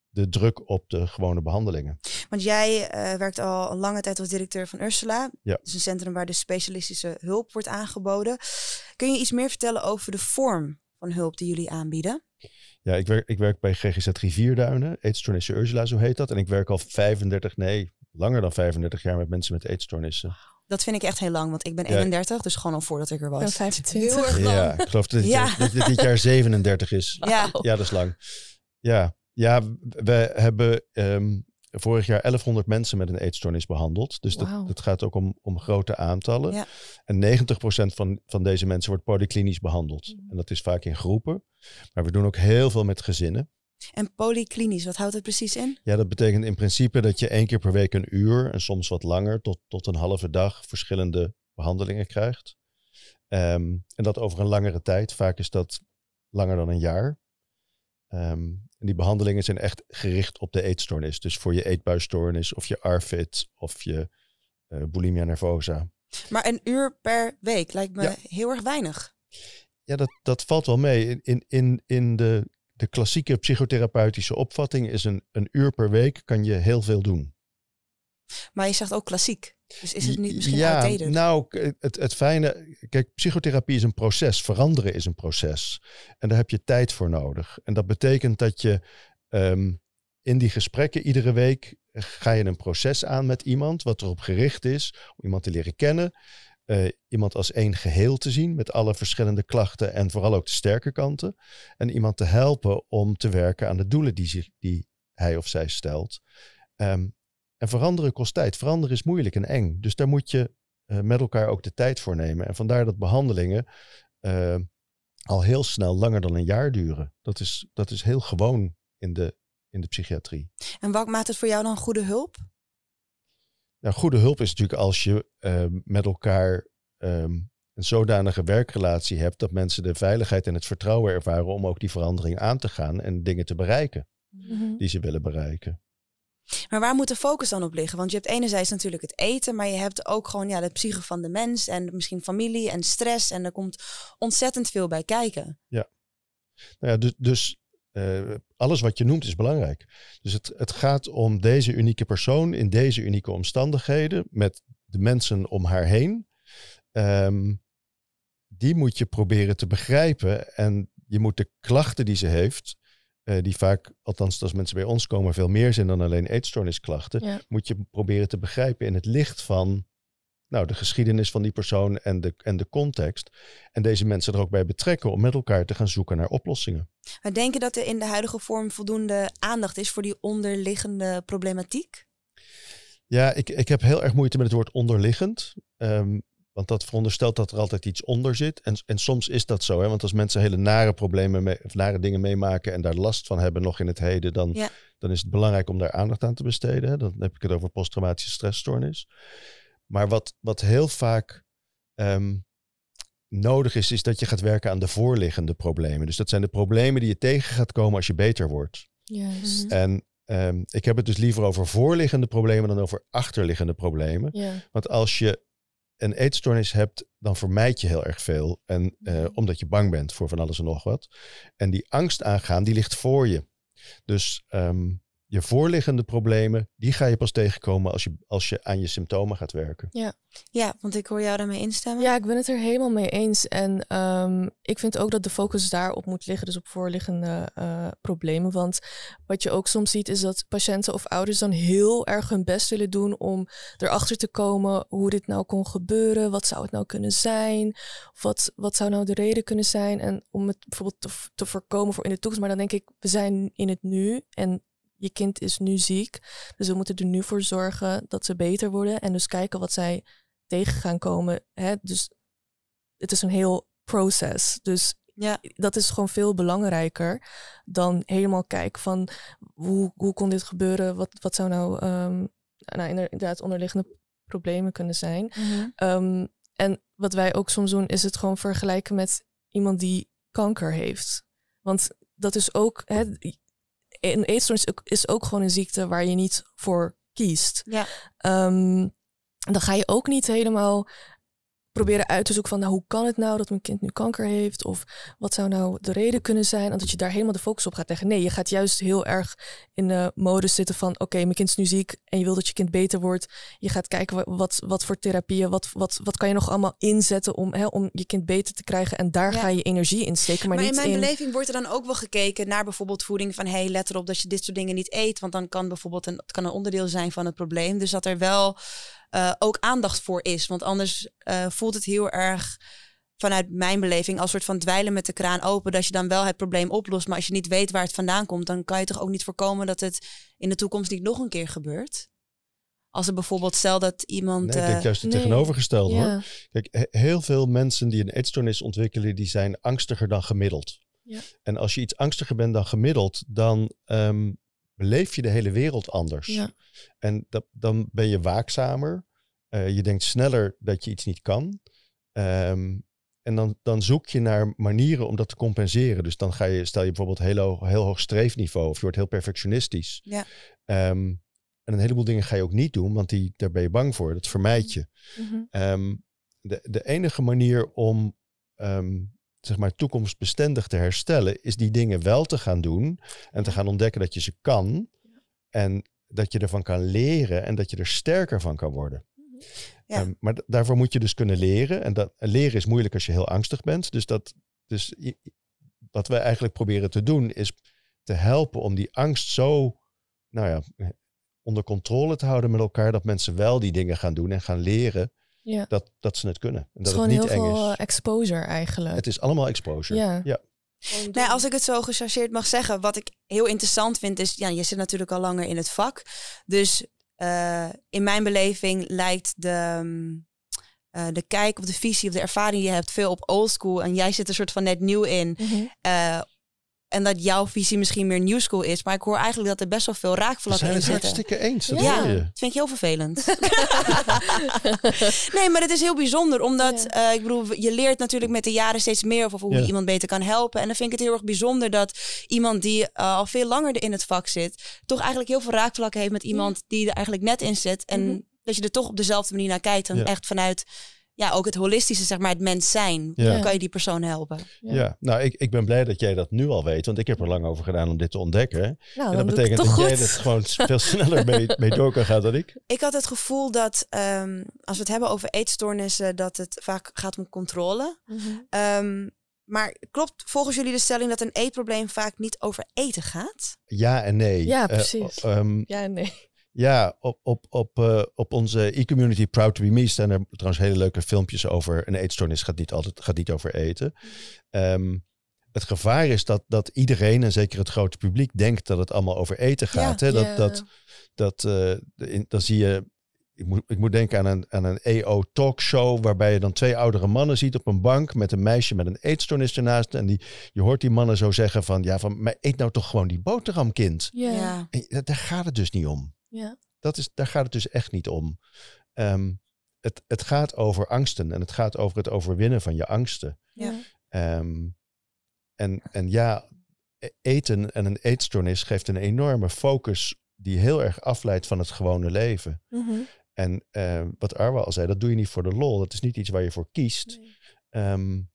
de druk op de gewone behandelingen. Want jij uh, werkt al een lange tijd als directeur van Ursula. Ja. Dat is een centrum waar de specialistische hulp wordt aangeboden. Kun je iets meer vertellen over de vorm van hulp die jullie aanbieden? Ja, ik werk, ik werk bij GGZ Rivierduinen, eetstoornissen Ursula, zo heet dat. En ik werk al 35, nee, langer dan 35 jaar met mensen met eetstoornissen. Dat vind ik echt heel lang, want ik ben 31, ja. dus gewoon al voordat ik er was. Ja, 25. Heel erg lang. Ja, ik geloof dat dit, ja. dat dit, dit jaar 37 is. Ja. ja, dat is lang. Ja, ja we hebben um, vorig jaar 1100 mensen met een eetstoornis behandeld. Dus dat, wow. dat gaat ook om, om grote aantallen. Ja. En 90% van, van deze mensen wordt polyklinisch behandeld. Mm. En dat is vaak in groepen. Maar we doen ook heel veel met gezinnen. En polyklinisch, wat houdt het precies in? Ja, dat betekent in principe dat je één keer per week een uur en soms wat langer, tot, tot een halve dag, verschillende behandelingen krijgt. Um, en dat over een langere tijd. Vaak is dat langer dan een jaar. Um, en die behandelingen zijn echt gericht op de eetstoornis. Dus voor je eetbuisstoornis of je ARFID of je uh, bulimia nervosa. Maar een uur per week lijkt me ja. heel erg weinig. Ja, dat, dat valt wel mee. In, in, in de, de klassieke psychotherapeutische opvatting is een, een uur per week kan je heel veel doen. Maar je zegt ook klassiek. Dus is het niet misschien ja, outdated? Nou, het, het fijne... Kijk, psychotherapie is een proces. Veranderen is een proces. En daar heb je tijd voor nodig. En dat betekent dat je um, in die gesprekken iedere week... ga je een proces aan met iemand... wat erop gericht is om iemand te leren kennen... Uh, iemand als één geheel te zien met alle verschillende klachten en vooral ook de sterke kanten. En iemand te helpen om te werken aan de doelen die, zich, die hij of zij stelt. Um, en veranderen kost tijd. Veranderen is moeilijk en eng. Dus daar moet je uh, met elkaar ook de tijd voor nemen. En vandaar dat behandelingen uh, al heel snel langer dan een jaar duren. Dat is, dat is heel gewoon in de, in de psychiatrie. En wat maakt het voor jou dan goede hulp? Nou, goede hulp is natuurlijk als je uh, met elkaar um, een zodanige werkrelatie hebt dat mensen de veiligheid en het vertrouwen ervaren om ook die verandering aan te gaan en dingen te bereiken mm -hmm. die ze willen bereiken. Maar waar moet de focus dan op liggen? Want je hebt enerzijds natuurlijk het eten, maar je hebt ook gewoon ja, de psyche van de mens en misschien familie en stress. En er komt ontzettend veel bij kijken. Ja, nou ja dus, dus uh, alles wat je noemt is belangrijk. Dus het, het gaat om deze unieke persoon in deze unieke omstandigheden met de mensen om haar heen. Um, die moet je proberen te begrijpen en je moet de klachten die ze heeft uh, die vaak, althans als mensen bij ons komen, veel meer zijn dan alleen eetstoornisklachten, ja. moet je proberen te begrijpen in het licht van nou, de geschiedenis van die persoon en de, en de context. En deze mensen er ook bij betrekken om met elkaar te gaan zoeken naar oplossingen. Maar denk je dat er in de huidige vorm voldoende aandacht is voor die onderliggende problematiek? Ja, ik, ik heb heel erg moeite met het woord onderliggend. Um, want dat veronderstelt dat er altijd iets onder zit. En, en soms is dat zo. Hè? Want als mensen hele nare problemen, mee, of nare dingen meemaken en daar last van hebben nog in het heden, dan, ja. dan is het belangrijk om daar aandacht aan te besteden. Hè? Dan heb ik het over posttraumatische stressstoornis. Maar wat, wat heel vaak um, nodig is, is dat je gaat werken aan de voorliggende problemen. Dus dat zijn de problemen die je tegen gaat komen als je beter wordt. Juist. En um, ik heb het dus liever over voorliggende problemen dan over achterliggende problemen. Ja. Want als je een eetstoornis hebt, dan vermijd je heel erg veel. En uh, omdat je bang bent voor van alles en nog wat. En die angst aangaan, die ligt voor je. Dus ehm, je voorliggende problemen, die ga je pas tegenkomen als je, als je aan je symptomen gaat werken. Ja. Ja, want ik hoor jou daarmee instemmen. Ja, ik ben het er helemaal mee eens. En ehm, ik vind ook dat de focus daarop moet liggen, dus op voorliggende uh, problemen. Want wat je ook soms ziet, is dat patiënten of ouders dan heel erg hun best willen doen om erachter te komen hoe dit nou kon gebeuren. Wat zou het nou kunnen zijn? Wat, wat zou nou de reden kunnen zijn? En om het bijvoorbeeld te, te voorkomen voor in de toekomst. Maar dan denk ik, we zijn in het nu en je kind is nu ziek. Dus we moeten er nu voor zorgen dat ze beter worden. En dus kijken wat zij tegen gaan komen. Hè? Dus het is een heel proces. Dus ja. dat is gewoon veel belangrijker dan helemaal kijken van hoe, hoe kon dit gebeuren? Wat, wat zou nou, um, nou inderdaad onderliggende problemen kunnen zijn? Mhm. Ehm, en wat wij ook soms doen, is het gewoon vergelijken met iemand die kanker heeft. Want dat is ook, hè, een eetstoornis is ook gewoon een ziekte waar je niet voor kiest. Ja. Um, dan ga je ook niet helemaal proberen uit te zoeken van nou, hoe kan het nou dat mijn kind nu kanker heeft? Of wat zou nou de reden kunnen zijn? En dat je daar helemaal de focus op gaat leggen. Nee, je gaat juist heel erg in de modus zitten van oké, mijn kind is nu ziek en je wil dat je kind beter wordt. Je gaat kijken wat, wat voor therapieën, wat, wat, wat kan je nog allemaal inzetten om, hè, om je kind beter te krijgen. En daar ga je energie in steken. Maar, maar niet in mijn in... beleving wordt er dan ook wel gekeken naar bijvoorbeeld voeding van hey, let erop dat je dit soort dingen niet eet. Want dan kan bijvoorbeeld een, het kan een onderdeel zijn van het probleem. Dus dat er wel uh, ook aandacht voor is. Want anders uh, voelt het heel erg vanuit mijn beleving als soort van dweilen met de kraan open. Dat je dan wel het probleem oplost. Maar als je niet weet waar het vandaan komt, dan kan je toch ook niet voorkomen dat het in de toekomst niet nog een keer gebeurt. Als er bijvoorbeeld stel dat iemand. Nee, ik denk eh, juist het tegenovergestelde hoor. Kijk, heel veel mensen die een eetstoornis ontwikkelen, die zijn angstiger dan gemiddeld. Ja. En als je iets angstiger bent dan gemiddeld, dan um, beleef je de hele wereld anders. Ja. En dat, dan ben je waakzamer. Uh, je denkt sneller dat je iets niet kan. Um, en dan, dan zoek je naar manieren om dat te compenseren. Dus dan ga je, stel je bijvoorbeeld heel hoog, heel hoog streefniveau of je wordt heel perfectionistisch. Ja. Um, en een heleboel dingen ga je ook niet doen, want die, daar ben je bang voor. Dat vermijd je. Mm -hmm. um, de, de enige manier om um, zeg maar, toekomstbestendig te herstellen, is die dingen wel te gaan doen en te gaan ontdekken dat je ze kan en dat je ervan kan leren en dat je er sterker van kan worden. Ja. Um, maar daarvoor moet je dus kunnen leren. En dat, leren is moeilijk als je heel angstig bent. Dus, dat, dus wat wij eigenlijk proberen te doen is te helpen om die angst zo nou ja, onder controle te houden met elkaar. Dat mensen wel die dingen gaan doen en gaan leren ja. dat, dat ze het kunnen. En dat het, is gewoon heel veel exposure eigenlijk. Het is allemaal exposure. Ja. ja. Nee, als ik het zo gechargeerd mag zeggen, wat ik heel interessant vind is, ja, je zit natuurlijk al langer in het vak. Dus uh, in mijn beleving lijkt de, uh, de kijk of de visie of de ervaring die je hebt veel op oldschool. En jij zit er soort van net nieuw in. Mm -hmm. uh, en dat jouw visie misschien meer new school is. Maar ik hoor eigenlijk dat er best wel veel raakvlakken in zitten. We zijn het hartstikke eens. Dat ja, dat vind ik heel vervelend. nee, maar het is heel bijzonder. Omdat, ja. uh, ik bedoel, je leert natuurlijk met de jaren steeds meer over hoe ja. je iemand beter kan helpen. En dan vind ik het heel erg bijzonder dat iemand die uh, al veel langer in het vak zit... toch eigenlijk heel veel raakvlakken heeft met iemand die er eigenlijk net in zit. En mm -hmm. dat je er toch op dezelfde manier naar kijkt. En echt vanuit ja, ook het holistische, zeg maar, het mens zijn. Ja. Dan kan je die persoon helpen. Ja, ja. nou, ik, ik ben blij dat jij dat nu al weet, want ik heb er lang over gedaan om dit te ontdekken. Nou, en dat betekent dat goed. jij er gewoon veel sneller mee, mee door kan gaan dan ik. Ik had het gevoel dat um, als we het hebben over eetstoornissen, dat het vaak gaat om controle. Mm -hmm. um, maar klopt volgens jullie de stelling dat een eetprobleem vaak niet over eten gaat? Ja en nee. Ja, precies. Uh, um, ja en nee. Ja, op, op, op, uh, op onze e-community Proud to be Me staan er trouwens hele leuke filmpjes over. Een eetstoornis gaat niet altijd gaat niet over eten. Um, het gevaar is dat, dat iedereen, en zeker het grote publiek, denkt dat het allemaal over eten gaat. Ja, hè? Dat, yeah. dat, dat, uh, in, dan zie je. Ik moet, ik moet denken aan een, aan een EO talkshow. waarbij je dan twee oudere mannen ziet op een bank. met een meisje met een eetstoornis ernaast. En die, je hoort die mannen zo zeggen: van ja, van, maar eet nou toch gewoon die boterham, kind. Ja. En daar gaat het dus niet om. Ja. Dat is, daar gaat het dus echt niet om. Um, het, het gaat over angsten en het gaat over het overwinnen van je angsten. Ja. Um, en, en ja, eten en een eetstoornis geeft een enorme focus die heel erg afleidt van het gewone leven. Mm -hmm. En uh, wat Arwa al zei, dat doe je niet voor de lol. Dat is niet iets waar je voor kiest. Nee. Um,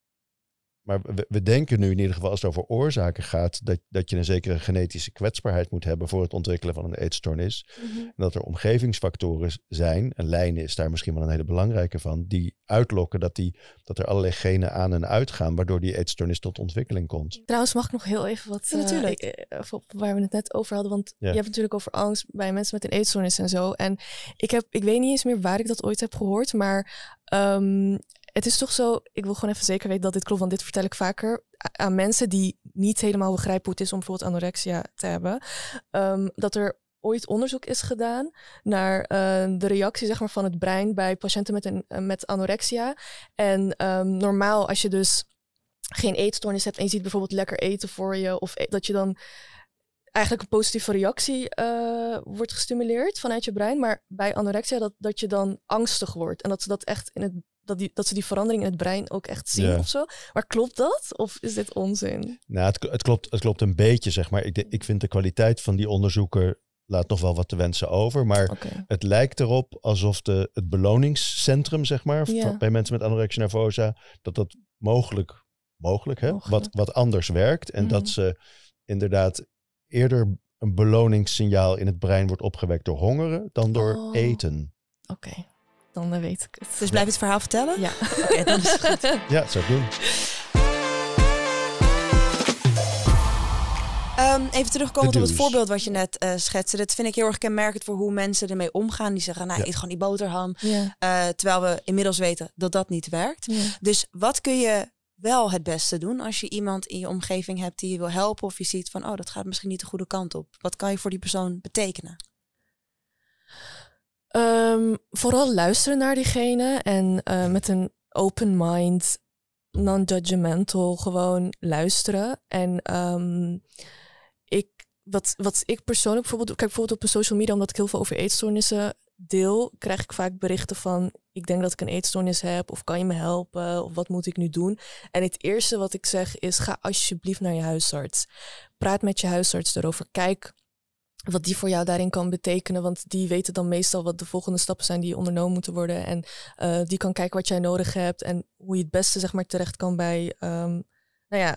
maar we, we, denken nu in ieder geval als het over oorzaken gaat, dat, dat je een zekere genetische kwetsbaarheid moet hebben voor het ontwikkelen van een eetstoornis. Mhm. En dat er omgevingsfactoren zijn, en lijnen is daar misschien wel een hele belangrijke van, die uitlokken dat, die, dat er allerlei genen aan en uitgaan, waardoor die eetstoornis tot ontwikkeling komt. Trouwens, mag ik nog heel even wat, Ja, natuurlijk. eh, eh, waar we het net over hadden, want Ja. je hebt natuurlijk over angst bij mensen met een eetstoornis en zo. En ik, heb, ik weet niet eens meer waar ik dat ooit heb gehoord, maar ehm, het is toch zo, ik wil gewoon even zeker weten dat dit klopt, want dit vertel ik vaker aan mensen die niet helemaal begrijpen hoe het is om bijvoorbeeld anorexia te hebben. Ehm, dat er ooit onderzoek is gedaan naar eh, de reactie zeg maar, van het brein bij patiënten met, een, eh, met anorexia. En ehm, normaal als je dus geen eetstoornis hebt en je ziet bijvoorbeeld lekker eten voor je, of e- dat je dan eigenlijk een positieve reactie eh, wordt gestimuleerd vanuit je brein. Maar bij anorexia dat, dat je dan angstig wordt en dat ze dat echt in het dat, die, dat ze die verandering in het brein ook echt zien Ja. of zo. Maar klopt dat? Of is dit onzin? Nou, het, het, klopt, het klopt een beetje, zeg maar. Ik, ik vind de kwaliteit van die onderzoeken laat nog wel wat te wensen over. Maar het lijkt erop alsof de, het beloningscentrum, zeg maar, Ja. van- bij mensen met anorexia nervosa, dat dat mogelijk, mogelijk, hè, Mogelijk. Wat, wat anders werkt. En Mhm. dat ze inderdaad eerder een beloningssignaal in het brein wordt opgewekt door hongeren dan door Oh. eten. Oké, dan eh, weet ik het. Dus blijf het verhaal vertellen? Ja. Oké, dan is het goed. Ja, dat zou ik doen. Ehm, even terugkomen op het voorbeeld wat je net eh schetste. Dat vind ik heel erg kenmerkend voor hoe mensen ermee omgaan. Die zeggen, nou, Ja. eet gewoon die boterham. Ja. Eh, terwijl we inmiddels weten dat dat niet werkt. ja. Dus wat kun je wel het beste doen als je iemand in je omgeving hebt die je wil helpen of je ziet van, oh, dat gaat misschien niet de goede kant op. Wat kan je voor die persoon betekenen? Ehm, vooral luisteren naar diegene en eh, met een open mind, non-judgmental, gewoon luisteren. En ehm, ik, wat, wat ik persoonlijk bijvoorbeeld, kijk bijvoorbeeld op een social media, omdat ik heel veel over eetstoornissen deel, krijg ik vaak berichten van, ik denk dat ik een eetstoornis heb, of kan je me helpen, of wat moet ik nu doen? En het eerste wat ik zeg is, ga alsjeblieft naar je huisarts. Praat met je huisarts erover. Kijk wat die voor jou daarin kan betekenen. Want die weten dan meestal wat de volgende stappen zijn die ondernomen moeten worden. En eh, die kan kijken wat jij nodig hebt en hoe je het beste zeg maar terecht kan bij, ehm, nou ja,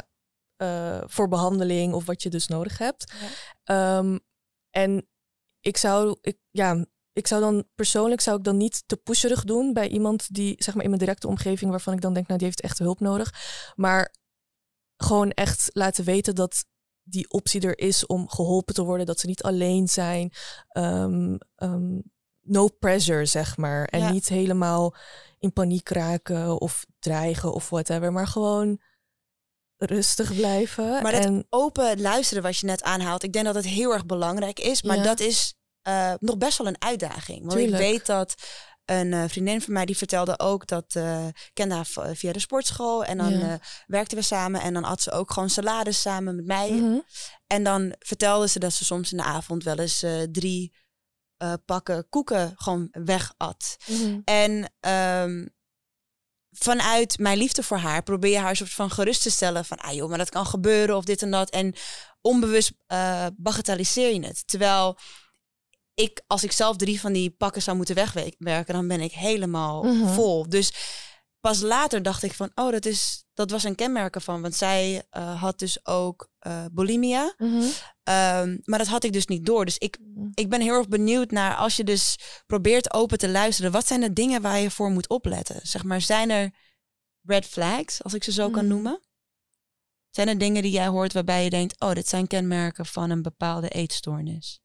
eh, voor behandeling of wat je dus nodig hebt. Ehm, en ik zou, ik, ja, ik zou dan persoonlijk zou ik dan niet te pusherig doen bij iemand die zeg maar in mijn directe omgeving waarvan ik dan denk, nou die heeft echt hulp nodig. Maar gewoon echt laten weten dat die optie er is om geholpen te worden, dat ze niet alleen zijn. Ehm, ehm, no pressure, zeg maar. En Ja. niet helemaal in paniek raken of dreigen of whatever, maar gewoon rustig blijven. Maar dat en open luisteren wat je net aanhaalt, ik denk dat het heel erg belangrijk is. Maar Ja. dat is eh, nog best wel een uitdaging. Want Tuurlijk. ik weet dat een eh, vriendin van mij die vertelde ook dat eh kende haar v- via de sportschool en dan Ja. eh, werkten we samen en dan had ze ook gewoon salades samen met mij. Mhm. En dan vertelde ze dat ze soms in de avond wel eens eh, drie eh, pakken koeken gewoon weg at. Mhm. En ehm, vanuit mijn liefde voor haar probeer je haar soort van gerust te stellen van, ah joh, maar dat kan gebeuren of dit en dat. En onbewust eh bagatelliseer je het. Terwijl ik, als ik zelf drie van die pakken zou moeten wegwerken, dan ben ik helemaal Mhm. vol. Dus pas later dacht ik van, oh, dat, is, dat was een kenmerk van. Want zij eh, had dus ook eh, bulimia. Mhm. Ehm, maar dat had ik dus niet door. Dus ik ik ben heel erg benieuwd naar als je dus probeert open te luisteren. Wat zijn de dingen waar je voor moet opletten? Zeg maar, zijn er red flags, als ik ze zo kan Mhm. noemen? Zijn er dingen die jij hoort waarbij je denkt, oh, dit zijn kenmerken van een bepaalde eetstoornis?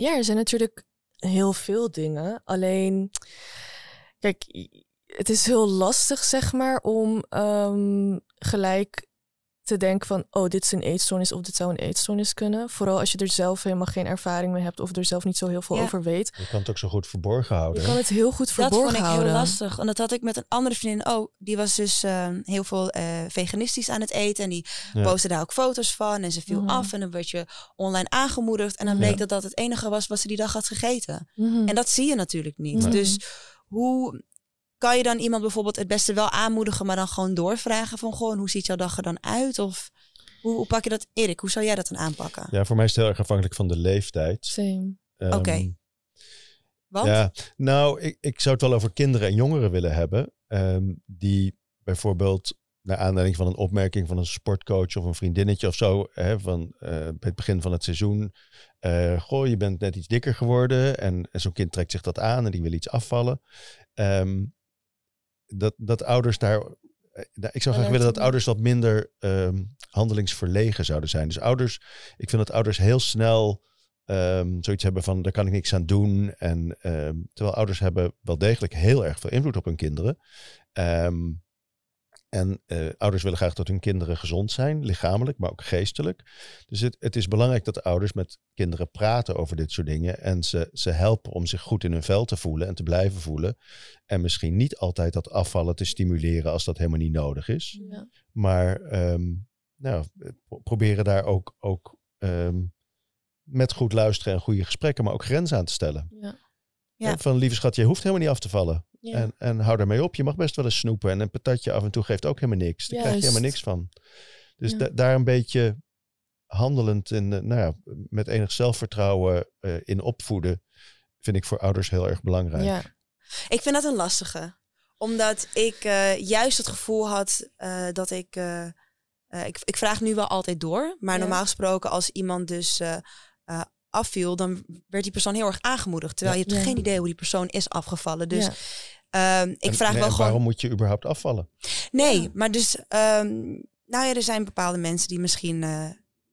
Ja, er zijn natuurlijk heel veel dingen. Alleen, kijk, het is heel lastig, zeg maar, om ehm, gelijk te denken van, oh, dit is een eetstoornis of dit zou een eetstoornis kunnen. Vooral als je er zelf helemaal geen ervaring mee hebt of er zelf niet zo heel veel Ja. over weet. Je kan het ook zo goed verborgen houden. Je kan het heel goed Dat verborgen vond ik houden. heel lastig. En dat had ik met een andere vriendin ook. Die was dus eh, heel veel eh, veganistisch aan het eten. En die Ja. postte daar ook foto's van. En ze viel Mhm. af. En dan werd je online aangemoedigd. En dan Mhm. bleek dat dat het enige was wat ze die dag had gegeten. Mhm. En dat zie je natuurlijk niet. Nee. Dus hoe kan je dan iemand bijvoorbeeld het beste wel aanmoedigen, maar dan gewoon doorvragen van gewoon hoe ziet jouw dag er dan uit? Of hoe, hoe pak je dat, Erik? Hoe zou jij dat dan aanpakken? Ja, voor mij is het heel erg afhankelijk van de leeftijd. Same. Ehm, Oké. Want Ja, nou, ik, ik zou het wel over kinderen en jongeren willen hebben. ehm, die bijvoorbeeld naar aanleiding van een opmerking van een sportcoach of een vriendinnetje of zo, hè, van eh, bij het begin van het seizoen, uh, goh, je bent net iets dikker geworden en, en zo'n kind trekt zich dat aan en die wil iets afvallen. Ehm, dat, dat ouders daar, eh, ik zou graag willen dat ouders wat minder ehm, handelingsverlegen zouden zijn. Dus ouders, ik vind dat ouders heel snel um, zoiets hebben van daar kan ik niks aan doen. En terwijl ouders hebben wel degelijk heel erg veel invloed op hun kinderen. Um, en uh, ouders willen graag dat hun kinderen gezond zijn, lichamelijk, maar ook geestelijk. Dus het, het, is belangrijk dat ouders met kinderen praten over dit soort dingen. En ze, ze helpen om zich goed in hun vel te voelen en te blijven voelen. En misschien niet altijd dat afvallen te stimuleren als dat helemaal niet nodig is. Ja. Maar um, nou, proberen daar ook, ook um, met goed luisteren en goede gesprekken, maar ook grenzen aan te stellen. Ja. Ja. Van lieve schat, je hoeft helemaal niet af te vallen. En, en hou daarmee op. Je mag best wel eens snoepen. En een patatje af en toe geeft ook helemaal niks. Daar krijg je helemaal niks van. Dus daar een beetje handelend en nou ja, met enig zelfvertrouwen uh, in opvoeden, vind ik voor ouders heel erg belangrijk. Ja. Ik vind dat een lastige. Omdat ik uh, juist het gevoel had uh, dat ik, ik. Ik vraag nu wel altijd door. Maar normaal gesproken, als iemand dus afviel, dan werd die persoon heel erg aangemoedigd. Terwijl je hebt geen idee hoe die persoon is afgevallen. Dus um, ik vraag wel gewoon. Waarom moet je überhaupt afvallen? Nee, maar dus, um, nou ja, er zijn bepaalde mensen die misschien uh,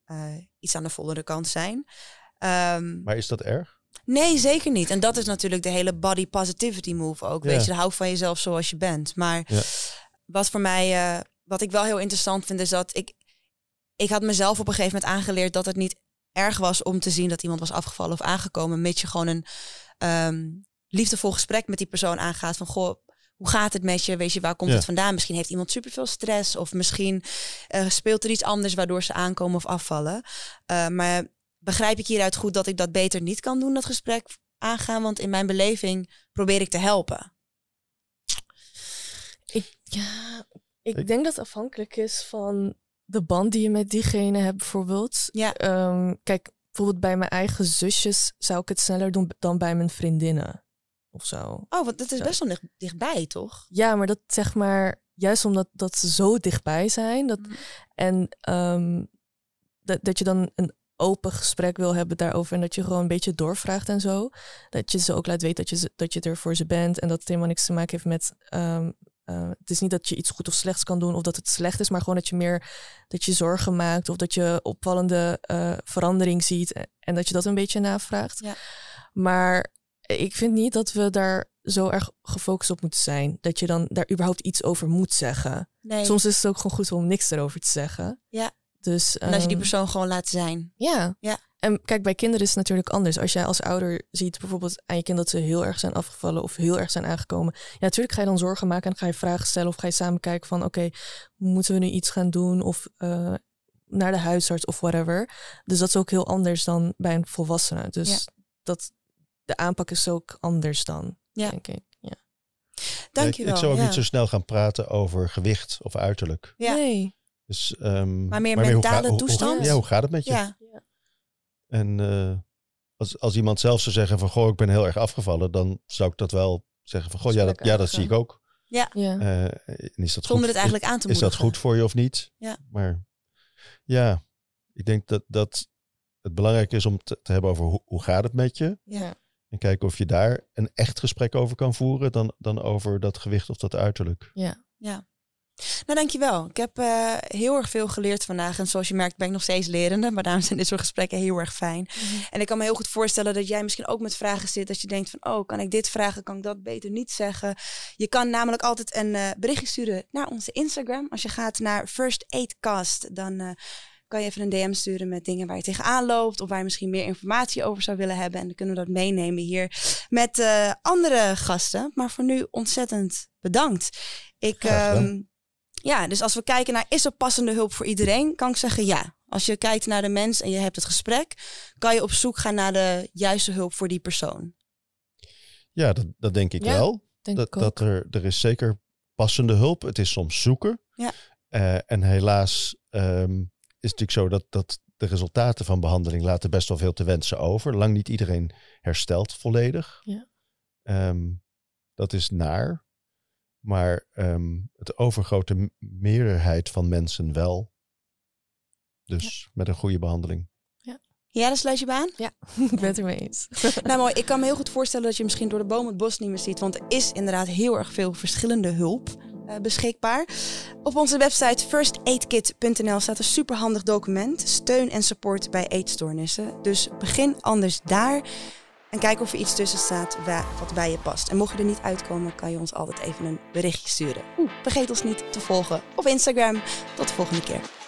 uh, iets aan de vollere kant zijn. Um, maar is dat erg? Nee, zeker niet. En dat is natuurlijk de hele body positivity move ook. Weet je, hou van jezelf zoals je bent. Maar wat voor mij, uh, wat ik wel heel interessant vind, is dat ik, ik had mezelf op een gegeven moment aangeleerd dat het niet erg was om te zien dat iemand was afgevallen of aangekomen, mits je gewoon een um, liefdevol gesprek met die persoon aangaat van goh, hoe gaat het met je? Weet je, waar komt het vandaan? Misschien heeft iemand superveel stress of misschien uh, speelt er iets anders waardoor ze aankomen of afvallen. Uh, maar begrijp ik hieruit goed dat ik dat beter niet kan doen, dat gesprek aangaan? Want in mijn beleving probeer ik te helpen. Ik, ja, ik denk dat het afhankelijk is van de band die je met diegene hebt bijvoorbeeld. Ja. Um, kijk, bijvoorbeeld bij mijn eigen zusjes zou ik het sneller doen dan bij mijn vriendinnen. Of zo. Oh, want dat is best wel dicht, dichtbij, toch? Ja, maar dat zeg maar, juist omdat dat ze zo dichtbij zijn. Dat, mm. En um, dat, dat je dan een open gesprek wil hebben daarover. En dat je gewoon een beetje doorvraagt en zo. Dat je ze ook laat weten dat je, dat je er voor ze bent. En dat het helemaal niks te maken heeft met um, uh, het is niet dat je iets goed of slechts kan doen of dat het slecht is, maar gewoon dat je meer dat je zorgen maakt of dat je opvallende uh, verandering ziet en dat je dat een beetje navraagt. Ja. Maar ik vind niet dat we daar zo erg gefocust op moeten zijn. Dat je dan daar überhaupt iets over moet zeggen. Nee. Soms is het ook gewoon goed om niks erover te zeggen. Ja. Dus, en als je die ehm, persoon gewoon laat zijn. Ja. ja. En kijk, bij kinderen is het natuurlijk anders. Als jij als ouder ziet bijvoorbeeld aan je kind dat ze heel erg zijn afgevallen of heel erg zijn aangekomen. Ja, natuurlijk ga je dan zorgen maken en ga je vragen stellen of ga je samen kijken van oké, moeten we nu iets gaan doen of uh, naar de huisarts of whatever. Dus dat is ook heel anders dan bij een volwassene. Dus dat, de aanpak is ook anders dan, ja. denk ik. Ja. Dankjewel. ik, ik zou ook niet zo snel gaan praten over gewicht of uiterlijk. Ja. Nee. Dus, um, maar meer mentale toestand? Hoe, ja, hoe gaat het met je? Ja. En uh, als, als iemand zelf zou zeggen van, goh, ik ben heel erg afgevallen, dan zou ik dat wel zeggen van, goh, ja, dat, ja, dat zie ik ook. Ja. ja. Uh, is dat Zonder goed, het eigenlijk aan te Is dat goed voor je of niet? Ja. Maar ja, ik denk dat, dat het belangrijk is om te, te hebben over hoe, hoe gaat het met je. Ja. En kijken of je daar een echt gesprek over kan voeren dan, dan over dat gewicht of dat uiterlijk. Ja, ja. Nou, dankjewel. Ik heb uh, heel erg veel geleerd vandaag. En zoals je merkt ben ik nog steeds lerende. Maar daarom zijn dit soort gesprekken heel erg fijn. Mhm. En ik kan me heel goed voorstellen dat jij misschien ook met vragen zit. Dat je denkt van, oh, kan ik dit vragen? Kan ik dat beter niet zeggen? Je kan namelijk altijd een uh, berichtje sturen naar onze Instagram. Als je gaat naar First Aid Cast, dan... Uh, kan je even een DM sturen met dingen waar je tegenaan loopt. Of waar je misschien meer informatie over zou willen hebben. En dan kunnen we dat meenemen hier met uh, andere gasten. Maar voor nu ontzettend bedankt. Ik, ja, dus als we kijken naar is er passende hulp voor iedereen, kan ik zeggen ja. Als je kijkt naar de mens en je hebt het gesprek, kan je op zoek gaan naar de juiste hulp voor die persoon. Ja, dat, dat denk ik wel. Denk dat, ik dat er, er is zeker passende hulp. Het is soms zoeken. Ja. Uh, en helaas um, is natuurlijk zo dat, dat de resultaten van behandeling laten best wel veel te wensen over. Lang niet iedereen herstelt volledig. Ja. Um, dat is naar. Maar ehm, het overgrote meerderheid van mensen wel. Dus met een goede behandeling. Ja, dan sluit je baan? Ja, ik ben het ermee eens. nou mooi, ik kan me heel goed voorstellen dat je misschien door de boom het bos niet meer ziet. Want er is inderdaad heel erg veel verschillende hulp uh, beschikbaar. Op onze website firstaidkit.nl staat een superhandig document. Steun en support bij eetstoornissen. Dus begin anders daar. En kijk of er iets tussen staat wat bij je past. En mocht je er niet uitkomen, kan je ons altijd even een berichtje sturen. Oeh, vergeet ons niet te volgen op Instagram. Tot de volgende keer.